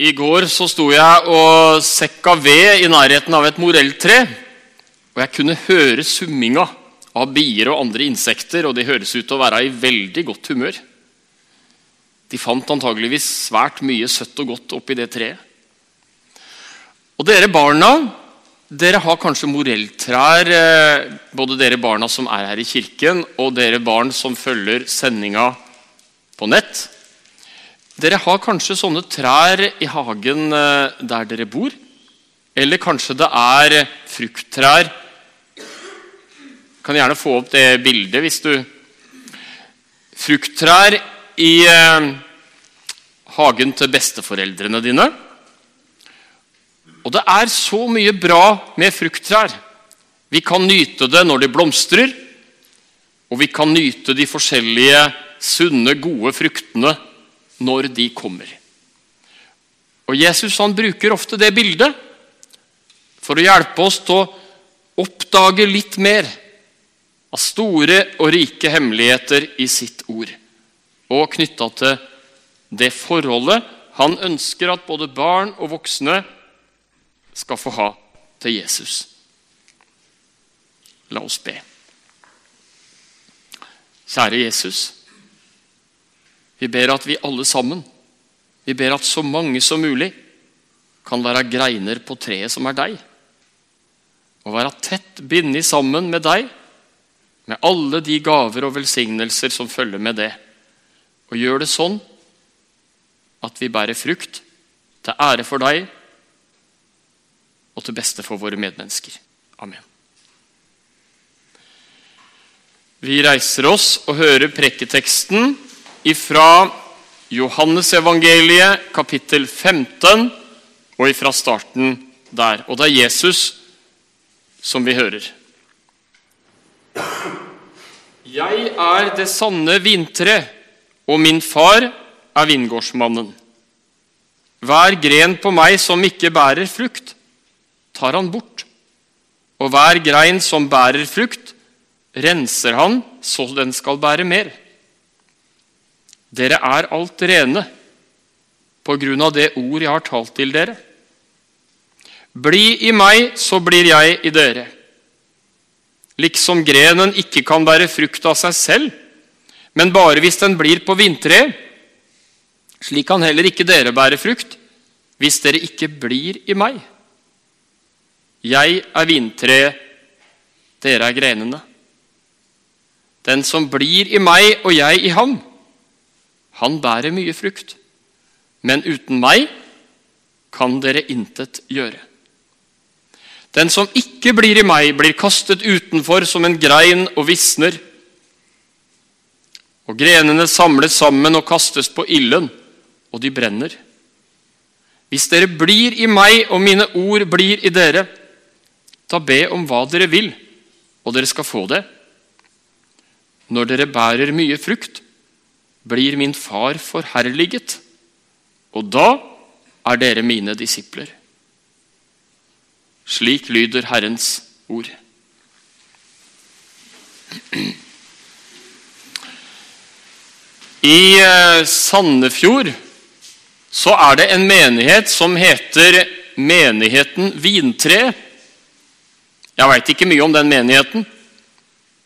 I går så sto jeg og sekka ved i nærheten av et morelltre. Og jeg kunne høre summinga av bier og andre insekter, og de høres ut til å være i veldig godt humør. De fant antageligvis svært mye søtt og godt oppi det treet. Og dere barna, dere har kanskje morelltrær, eh, både dere barna som er her i kirken, og dere barn som følger sendinga på nett. Dere har kanskje sånne trær i hagen eh, der dere bor. Eller kanskje det er frukttrær. Kan gjerne få opp det bildet hvis du Frukttrær i eh, hagen til besteforeldrene dine. Og det er så mye bra med frukttrær. Vi kan nyte det når de blomstrer, og vi kan nyte de forskjellige sunne, gode fruktene når de kommer. Og Jesus han bruker ofte det bildet for å hjelpe oss til å oppdage litt mer av store og rike hemmeligheter i sitt ord, og knytta til det forholdet han ønsker at både barn og voksne skal få ha til Jesus. La oss be. Kjære Jesus. Vi ber at vi alle sammen, vi ber at så mange som mulig kan være greiner på treet som er deg. Og være tett bindet sammen med deg, med alle de gaver og velsignelser som følger med det. Og gjør det sånn at vi bærer frukt til ære for deg og til beste for våre medmennesker. Amen. Vi reiser oss og hører preketeksten ifra Johannesevangeliet kapittel 15 og ifra starten der. Og det er Jesus som vi hører. Jeg er det sanne vintre, og min far er vingårdsmannen. Hver gren på meg som ikke bærer frukt, tar han bort. Og hver grein som bærer frukt, renser han så den skal bære mer. Dere er alt rene på grunn av det ord jeg har talt til dere. Bli i meg, så blir jeg i dere. Liksom grenen ikke kan bære frukt av seg selv, men bare hvis den blir på vintreet. Slik kan heller ikke dere bære frukt, hvis dere ikke blir i meg. Jeg er vintreet, dere er grenene. Den som blir i meg og jeg i ham, han bærer mye frukt. Men uten meg kan dere intet gjøre. Den som ikke blir i meg, blir kastet utenfor som en grein og visner. Og grenene samles sammen og kastes på ilden, og de brenner. Hvis dere blir i meg, og mine ord blir i dere, da be om hva dere vil, og dere skal få det. Når dere bærer mye frukt, blir min far forherliget, og da er dere mine disipler. Slik lyder Herrens ord. I eh, Sandefjord så er det en menighet som heter Menigheten Vintre. Jeg veit ikke mye om den menigheten,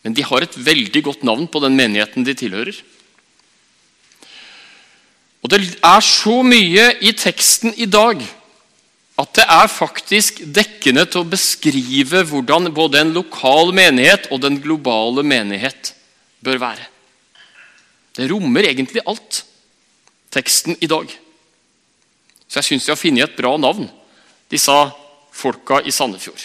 men de har et veldig godt navn på den menigheten de tilhører. Og Det er så mye i teksten i dag at det er faktisk dekkende til å beskrive hvordan både en lokal menighet og den globale menighet bør være. Det rommer egentlig alt, teksten i dag. Så jeg syns de har funnet et bra navn, disse folka i Sandefjord.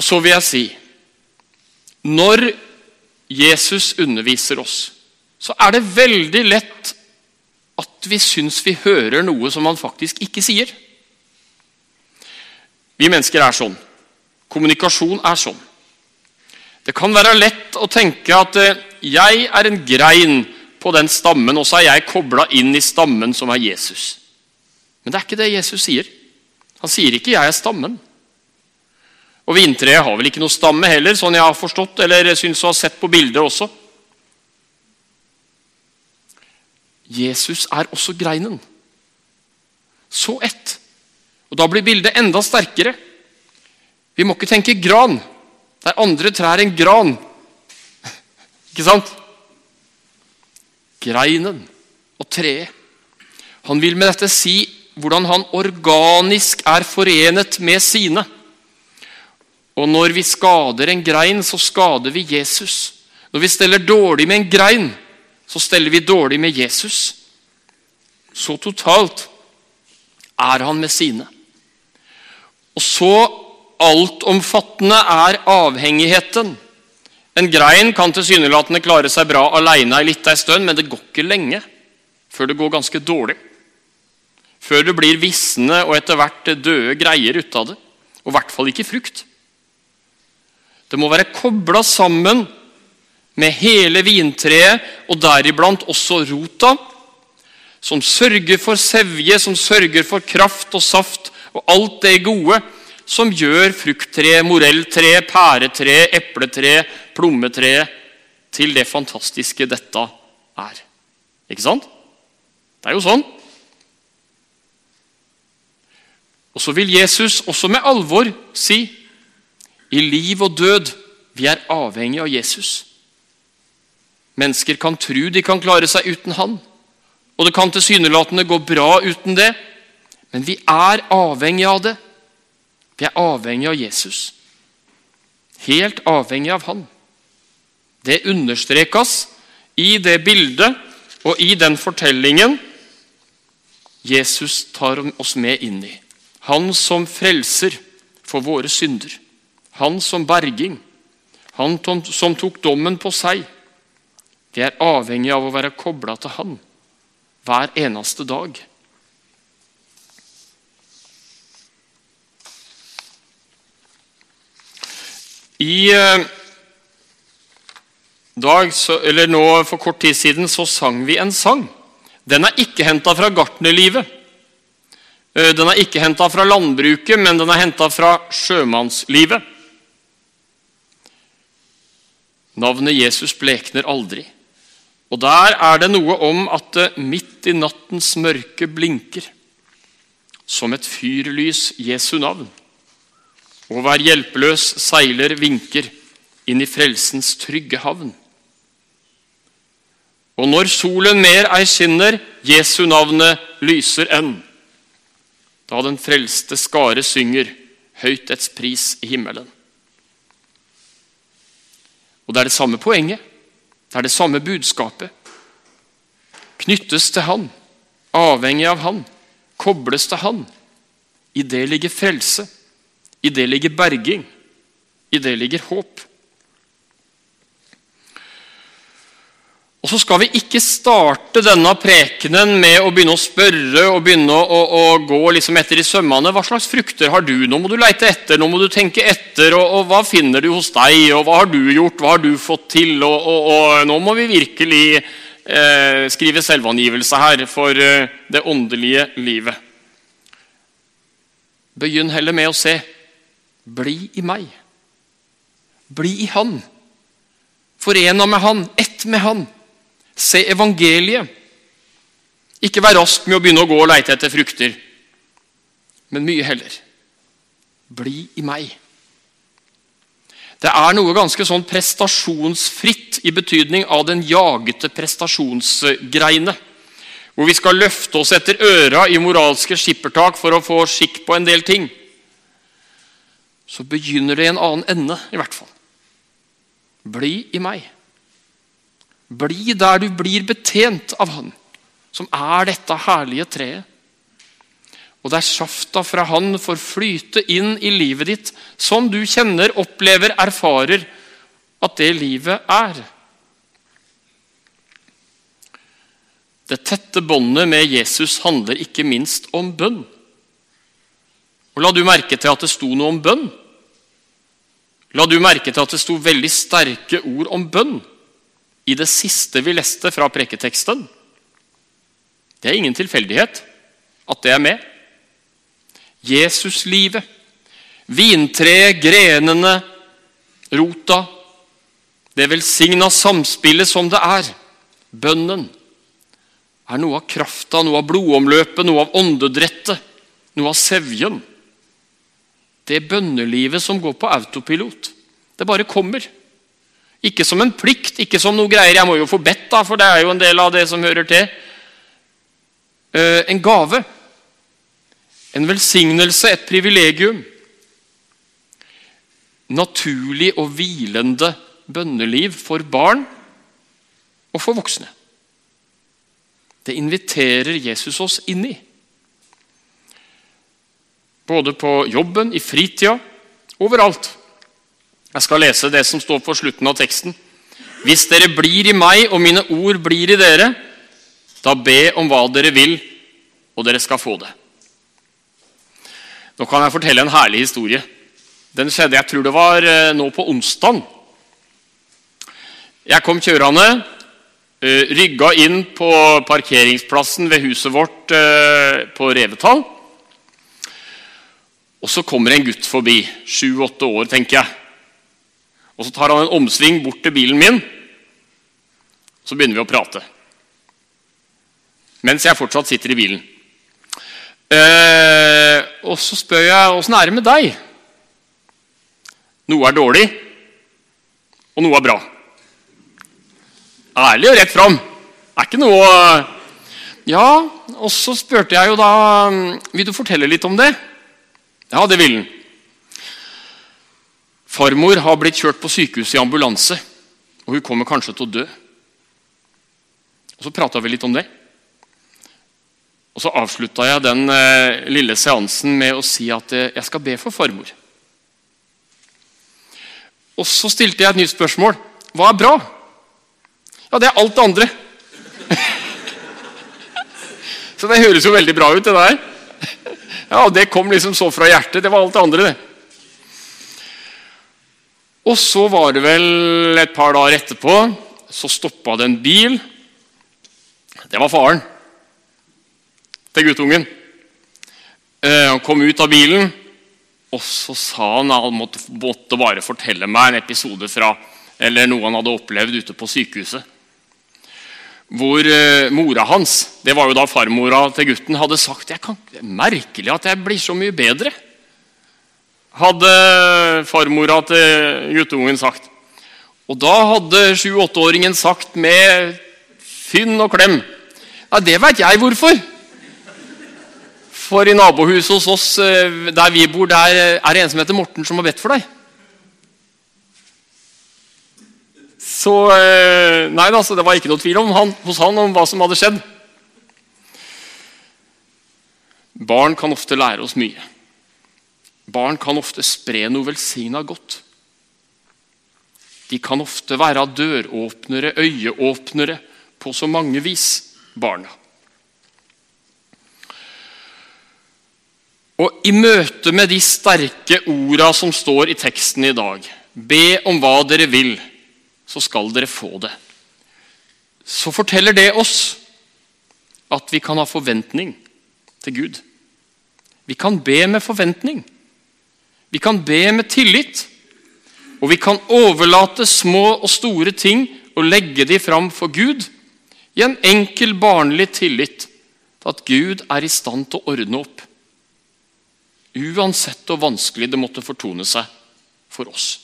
Og så vil jeg si Når Jesus underviser oss, så er det veldig lett at vi syns vi hører noe som han faktisk ikke sier. Vi mennesker er sånn. Kommunikasjon er sånn. Det kan være lett å tenke at eh, jeg er en grein på den stammen, og så er jeg kobla inn i stammen som er Jesus. Men det er ikke det Jesus sier. Han sier ikke 'jeg er stammen'. Og vintreet har vel ikke noe stamme heller, sånn jeg har forstått, eller syns å ha sett på bildet også. Jesus er også greinen. Så ett. Og Da blir bildet enda sterkere. Vi må ikke tenke gran, Det er andre trær enn gran. Ikke sant? Greinen og treet. Han vil med dette si hvordan han organisk er forenet med sine. Og når vi skader en grein, så skader vi Jesus. Når vi steller dårlig med en grein, så steller vi dårlig med Jesus. Så totalt er han med sine. Og så altomfattende er avhengigheten. En grein kan tilsynelatende klare seg bra aleine ei lita stund, men det går ikke lenge før det går ganske dårlig. Før det blir visne og etter hvert døde greier ut av det. Og i hvert fall ikke frukt. Det må være kobla sammen med hele vintreet, og deriblant også rota, som sørger for sevje, som sørger for kraft og saft og alt det gode som gjør frukttre, morelltre, pæretre, epletre, plommetre til det fantastiske dette er. Ikke sant? Det er jo sånn. Og så vil Jesus også med alvor si i liv og død vi er avhengig av Jesus. Mennesker kan tro de kan klare seg uten han, og det kan tilsynelatende gå bra uten det, men vi er avhengig av det. Vi er avhengig av Jesus. Helt avhengig av han. Det understrekes i det bildet og i den fortellingen Jesus tar oss med inn i. Han som frelser for våre synder. Han som berging. Han som tok dommen på seg. Vi er avhengig av å være kobla til Han hver eneste dag. I eh, dag, eller nå For kort tid siden så sang vi en sang. Den er ikke henta fra gartnerlivet. Eh, den er ikke henta fra landbruket, men den er henta fra sjømannslivet. Navnet Jesus blekner aldri. Og der er det noe om at det midt i nattens mørke blinker som et fyrlys Jesu navn. Og hver hjelpeløs seiler vinker inn i frelsens trygge havn. Og når solen mer ei skinner, Jesu navnet lyser enn. Da den frelste skare synger høyt ets pris i himmelen. Og det er det samme poenget. Det er det samme budskapet. Knyttes til Han, avhengig av Han, kobles til Han. I det ligger frelse. I det ligger berging. I det ligger håp. Og så skal vi ikke starte denne prekenen med å begynne å spørre og begynne å, å, gå liksom etter i sømmene. Hva slags frukter har du? Nå må du leite etter, nå må du tenke etter. Og, og Hva finner du hos deg, og hva har du gjort, hva har du fått til? Og, og Nå må vi virkelig eh, skrive selvangivelse her for eh, det åndelige livet. Begynn heller med å se. Bli i meg. Bli i Han. Forena med Han, ett med Han. Se evangeliet. Ikke vær rask med å begynne å gå og leite etter frukter, men mye heller. Bli i meg. Det er noe ganske sånn prestasjonsfritt i betydning av den jagete prestasjonsgreiene. Hvor vi skal løfte oss etter øra i moralske skippertak for å få skikk på en del ting. Så begynner det i en annen ende, i hvert fall. Bli i meg. Bli der du blir betjent av Han, som er dette herlige treet. Og der safta fra Han får flyte inn i livet ditt, som du kjenner, opplever, erfarer at det livet er. Det tette båndet med Jesus handler ikke minst om bønn. Og La du merke til at det sto noe om bønn? La du merke til at det sto veldig sterke ord om bønn? I det siste vi leste fra preketeksten. Det er ingen tilfeldighet at det er med. Jesuslivet, vintreet, grenene, rota, det velsigna samspillet som det er, bønnen, er noe av krafta, noe av blodomløpet, noe av åndedrettet, noe av sevjen. Det bønnelivet som går på autopilot. Det bare kommer. Ikke som en plikt, ikke som noe greier. Jeg må jo få bedt, da, for det er jo en del av det som hører til. Eh, en gave. En velsignelse, et privilegium. Naturlig og hvilende bønneliv for barn og for voksne. Det inviterer Jesus oss inn i. Både på jobben, i fritida, overalt. Jeg skal lese det som står på slutten av teksten. Hvis dere blir i meg, og mine ord blir i dere, da be om hva dere vil, og dere skal få det. Nå kan jeg fortelle en herlig historie. Den skjedde jeg tror det var eh, nå på onsdag. Jeg kom kjørende, eh, rygga inn på parkeringsplassen ved huset vårt eh, på Revetal. Og så kommer en gutt forbi, sju-åtte år, tenker jeg. Og Så tar han en omsving bort til bilen min. Så begynner vi å prate. Mens jeg fortsatt sitter i bilen. Eh, og så spør jeg åssen er det med deg. Noe er dårlig, og noe er bra. Ærlig og rett fram. Er ikke noe Ja, og så spurte jeg jo da Vil du fortelle litt om det? Ja, det ville han. Farmor har blitt kjørt på sykehuset i ambulanse, og hun kommer kanskje til å dø. Og Så prata vi litt om det. Og Så avslutta jeg den eh, lille seansen med å si at eh, jeg skal be for farmor. Og Så stilte jeg et nytt spørsmål. Hva er bra? Ja, det er alt det andre. så det høres jo veldig bra ut, det der. Ja, Det kom liksom så fra hjertet. Det var alt det andre, det. Og så var det vel et par dager etterpå, så stoppa det en bil. Det var faren til guttungen. Eh, han kom ut av bilen, og så sa han at han måtte, bare fortelle meg en episode fra eller noe han hadde opplevd ute på sykehuset. Hvor eh, mora hans, det var jo da farmora til gutten, hadde sagt det er merkelig at jeg blir så mye bedre hadde farmora til guttungen sagt. Og da hadde sju-åtteåringen sagt med fynn og klem Ja, det veit jeg hvorfor. For i nabohuset hos oss, eh, der vi bor, der er det en som heter Morten, som har bedt for deg. Så eh, Nei da, så det var ikke noe tvil om han, hos han om hva som hadde skjedd. Barn kan ofte lære oss mye. Barn kan ofte spre noe velsigna godt. De kan ofte være døråpnere, øyeåpnere, på så mange vis, barna. Og I møte med de sterke orda som står i teksten i dag Be om hva dere vil, så skal dere få det. Så forteller det oss at vi kan ha forventning til Gud. Vi kan be med forventning. Vi kan be med tillit, og vi kan overlate små og store ting og legge de fram for Gud i en enkel, barnlig tillit til at Gud er i stand til å ordne opp. Uansett hvor vanskelig det måtte fortone seg for oss.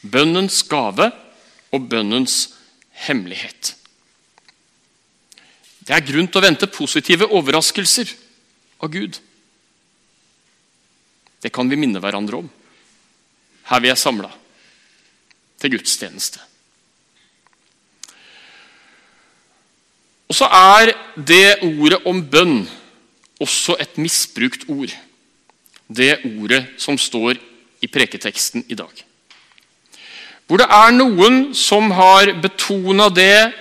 Bønnens gave og bønnens hemmelighet. Det er grunn til å vente positive overraskelser av Gud. Det kan vi minne hverandre om her vi er samla til gudstjeneste. Og så er det ordet om bønn også et misbrukt ord. Det ordet som står i preketeksten i dag. Hvor det er noen som har betona det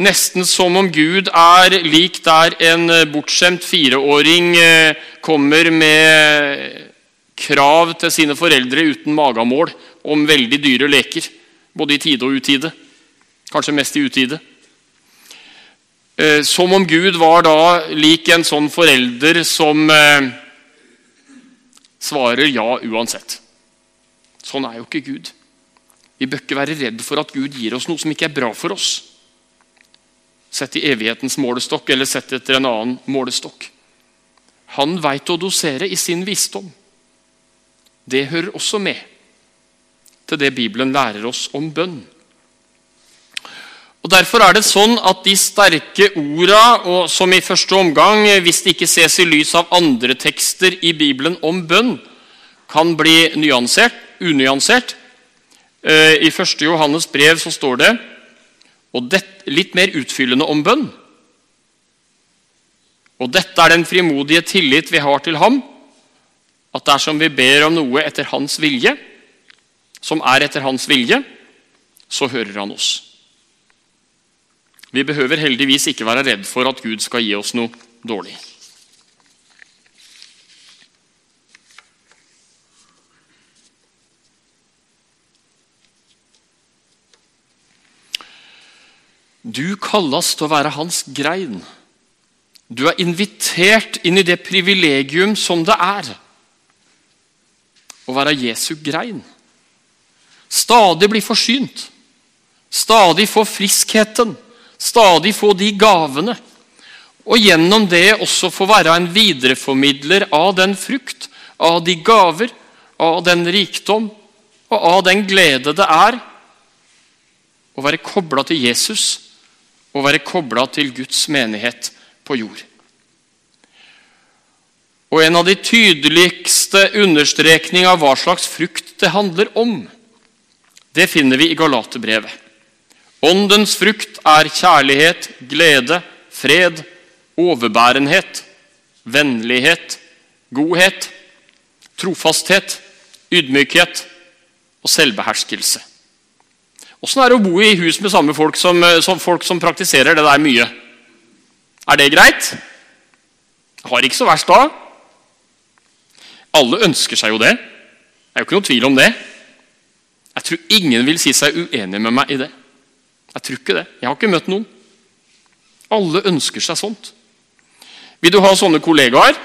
nesten som om Gud er lik der en bortskjemt fireåring eh, kommer med krav til sine foreldre uten magamål om veldig dyre leker. Både i tide og utide. Kanskje mest i utide. Eh, som om Gud var da lik en sånn forelder som eh, svarer ja uansett. Sånn er jo ikke Gud. Vi bør ikke være redd for at Gud gir oss noe som ikke er bra for oss. sett i evighetens målestokk eller sett etter en annen målestokk. Han veit å dosere i sin visdom. Det hører også med til det Bibelen lærer oss om bønn. Og Derfor er det sånn at de sterke orda, som i første omgang, hvis det ikke ses i lys av andre tekster i Bibelen om bønn, kan bli nyansert, unyansert. Eh, I 1. Johannes brev så står det det, litt mer utfyllende om bønn. Og dette er den frimodige tillit vi har til ham, at dersom vi ber om noe etter hans vilje, som er etter hans vilje, så hører han oss. Vi behøver heldigvis ikke være redd for at Gud skal gi oss noe dårlig. Du kalles til å være hans grein. Du er invitert inn i det privilegium som det er å være Jesu grein. Stadig bli forsynt. Stadig få friskheten. Stadig få de gavene. Og gjennom det også få være en videreformidler av den frukt, av de gaver, av den rikdom og av den glede det er å være kobla til Jesus å være kobla til Guds menighet på jord. Og En av de tydeligste understrekningene av hva slags frukt det handler om, det finner vi i Galaterbrevet. Åndens frukt er kjærlighet, glede, fred, overbærenhet, vennlighet, godhet, trofasthet, ydmykhet og selvbeherskelse. Åssen er det å bo i hus med samme folk som, som, folk som praktiserer det der mye? Er det greit? Har ikke så verst da. Alle ønsker seg jo det. Det er jo ikke noe tvil om det. Jeg tror ingen vil si seg uenig med meg i det. Jeg tror ikke det. Jeg har ikke møtt noen. Alle ønsker seg sånt. Vil du ha sånne kollegaer?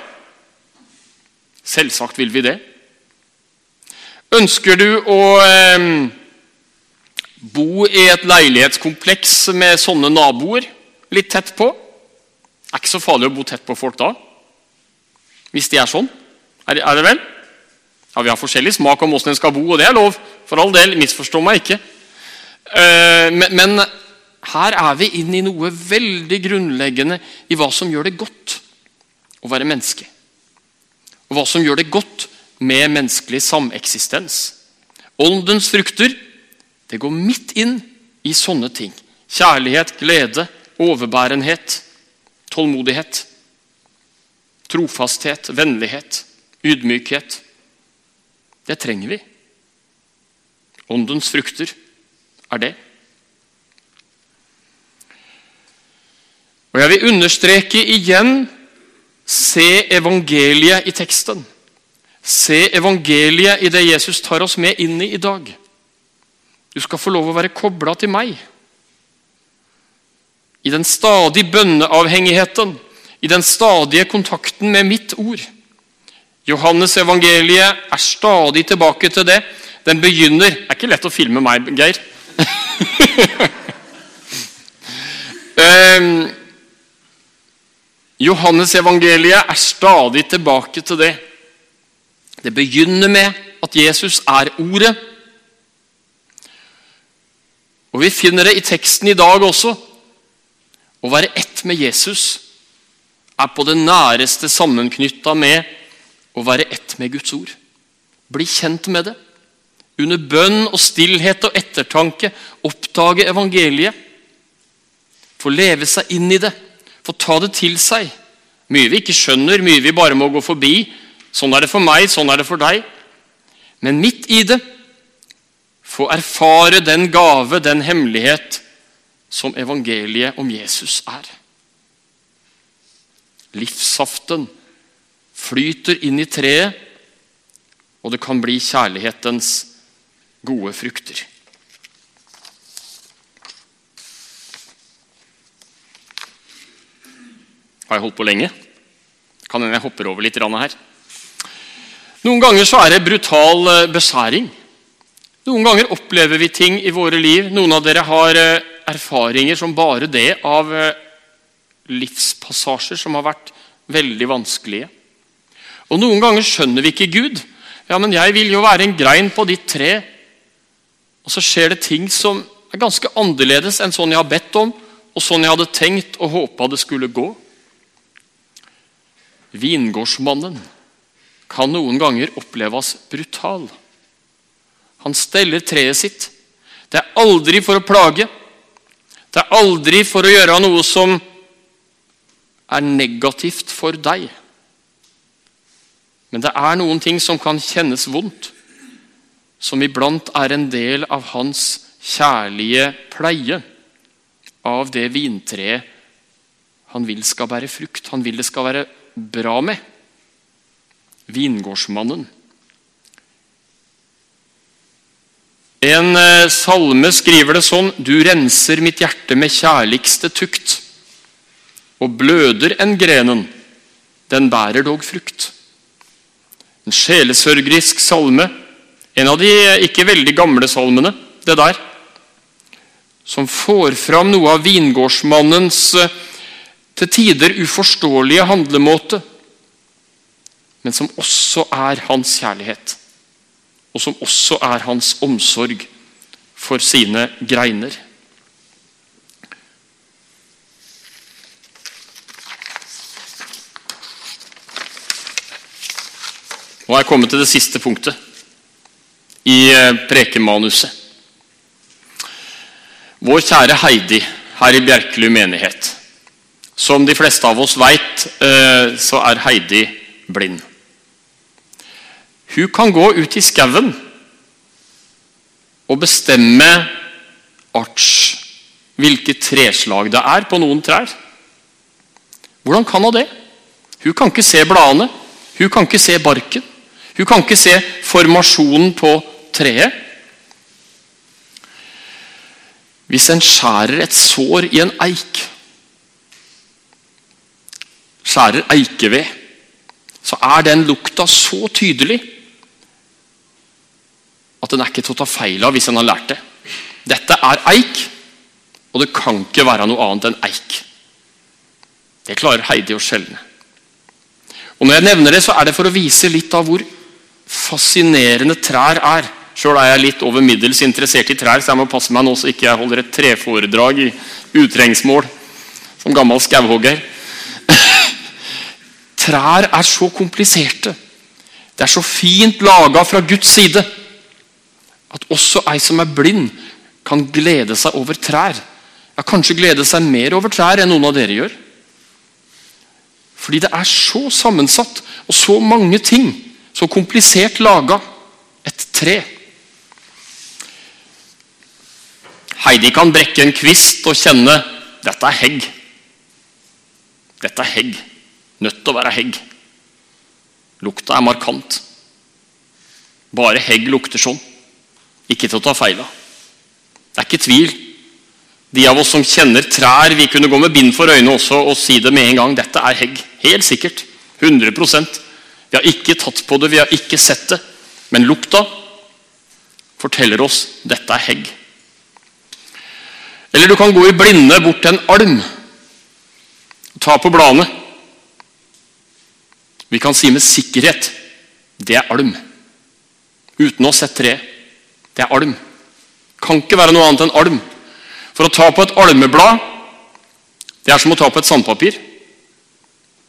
Selvsagt vil vi det. Ønsker du å eh, bo i et leilighetskompleks med sånne naboer litt tett på. Det er ikke så farlig å bo tett på folk da. Hvis de er sånn. Er, er det vel? Ja, Vi har forskjellig smak om åssen en skal bo, og det er lov. For all del, misforstå meg ikke. Uh, men, men, her er vi inne i noe veldig grunnleggende i hva som gjør det godt å være menneske. Og hva som gjør det godt med menneskelig sameksistens. Åndens frukter det går midt inn i sånne ting. Kjærlighet, glede, overbærenhet, tålmodighet. Trofasthet, vennlighet, ydmykhet. Det trenger vi. Åndens frukter er det. Og Jeg vil understreke igjen se evangeliet i teksten. Se evangeliet i det Jesus tar oss med inn i i dag. Du skal få lov å være kobla til meg. I den stadige bønneavhengigheten, i den stadige kontakten med mitt ord. Johannes evangeliet er stadig tilbake til det. Den begynner Det er ikke lett å filme meg, Geir. um, Johannes evangeliet er stadig tilbake til det. Det begynner med at Jesus er Ordet. Og Vi finner det i teksten i dag også. Å være ett med Jesus er på det næreste sammenknytta med å være ett med Guds ord. Bli kjent med det. Under bønn og stillhet og ettertanke oppdage evangeliet. Få leve seg inn i det. Få ta det til seg. Mye vi ikke skjønner, mye vi bare må gå forbi. Sånn er det for meg, sånn er det for deg. Men midt i det få erfare den gave, den hemmelighet, som evangeliet om Jesus er. Livssaften flyter inn i treet, og det kan bli kjærlighetens gode frukter. Har jeg holdt på lenge? Kan hende jeg hopper over litt her. Noen ganger så er det brutal beskjæring. besæring. Noen ganger opplever vi ting i våre liv. Noen av dere har eh, erfaringer som bare det av eh, livspassasjer som har vært veldig vanskelige. Og Noen ganger skjønner vi ikke Gud. Ja, men jeg vil jo være en grein på ditt tre. Og så skjer det ting som er ganske annerledes enn sånn jeg har bedt om, og sånn jeg hadde tenkt og håpa det skulle gå. Vingårdsmannen kan noen ganger oppleves brutal. Han steller treet sitt. Det er aldri for å plage. Det er aldri for å gjøre noe som er negativt for deg. Men det er noen ting som kan kjennes vondt, som iblant er en del av hans kjærlige pleie av det vintreet han vil skal bære frukt, han vil det skal være bra med. Vingårdsmannen. En eh, salme skriver det sånn Du renser mitt hjerte med kjærligste tukt og bløder enn grenen, den bærer dog frukt. En sjelesørgerisk salme, en av de ikke veldig gamle salmene, det der, som får fram noe av vingårdsmannens eh, til tider uforståelige handlemåte, men som også er hans kjærlighet, og som også er hans omsorg for sine greiner. Nå er jeg kommet til det siste punktet i eh, prekemanuset. Vår kjære Heidi her i Bjerkelu menighet. Som de fleste av oss veit, eh, så er Heidi blind. Hun kan gå ut i skauen og bestemme arts, hvilke treslag det er på noen trær. Hvordan kan hun det? Hun kan ikke se bladene, hun kan ikke se barken. Hun kan ikke se formasjonen på treet. Hvis en skjærer et sår i en eik, skjærer eikeved, så er den lukta så tydelig at den er ikke til å ta feil av hvis en har lært det. Dette er eik, og det kan ikke være noe annet enn eik. Det klarer Heidi å skjelne. Og Når jeg nevner det, så er det for å vise litt av hvor fascinerende trær er. Sjøl er jeg litt over middels interessert i trær, så jeg må passe meg nå så ikke jeg holder et treforedrag i utrengsmål som gammel skauhogger. Trær er så kompliserte. Det er så fint laga fra Guds side at også ei som er blind, kan glede seg over trær. Ja, Kanskje glede seg mer over trær enn noen av dere gjør. Fordi det er så sammensatt og så mange ting så komplisert laga. Et tre. Heidi kan brekke en kvist og kjenne dette er hegg. Dette er hegg. Nødt til å være hegg. Lukta er markant. Bare hegg lukter sånn. Ikke til å ta feil av. Det er ikke tvil. De av oss som kjenner trær, vi kunne gå med bind for øynene også og si det med en gang. Dette er hegg. Helt sikkert. 100 vi har ikke tatt på det, vi har ikke sett det. Men lukta forteller oss dette er hegg. Eller du kan gå i blinde bort til en alm ta på bladene. Vi kan si med sikkerhet det er alm. Uten å ha sett treet. Det er alm. Kan ikke være noe annet enn alm. For å ta på et almeblad, det er som å ta på et sandpapir.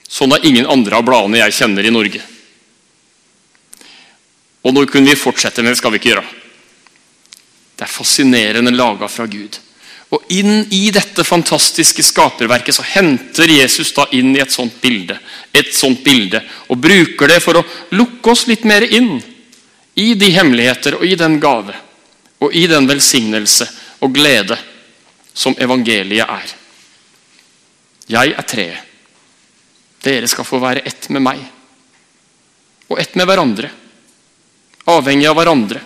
Sånn er ingen andre av bladene jeg kjenner i Norge. Og nå kunne vi fortsette, men det skal vi ikke gjøre. Det er fascinerende laga fra Gud. Og inn i dette fantastiske skaperverket så henter Jesus da inn i et sånt bilde. Et sånt bilde, Og bruker det for å lukke oss litt mer inn i de hemmeligheter og i den gave og i den velsignelse og glede som evangeliet er. Jeg er treet. Dere skal få være ett med meg og ett med hverandre avhengig av hverandre.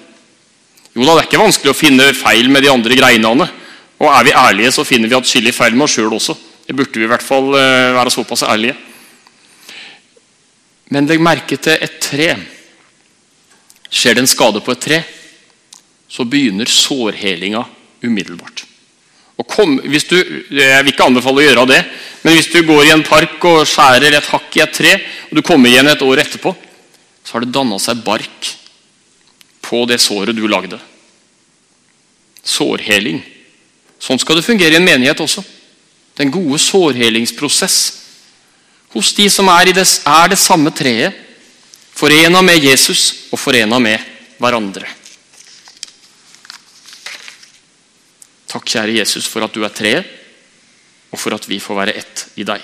Jo da, det er ikke vanskelig å finne feil med de andre greinene. Og er vi ærlige, så finner vi atskillig feil med oss sjøl også. Det burde vi i hvert fall eh, være såpass ærlige. Men legg merke til et tre. Skjer det en skade på et tre, så begynner sårhelinga umiddelbart. Kom, du, Jeg vil ikke anbefale å gjøre det, men hvis du går i en park og skjærer et hakk i et tre, og du kommer igjen et år etterpå, så har det danna seg bark på det såret du lagde. Sårheling. Sånn skal det fungere i en menighet også. Den gode sårhelingsprosess hos de som er, det, er det samme treet, forena med Jesus og forena med hverandre. Takk, kjære Jesus, for at du er tre, og for at vi får være ett i deg.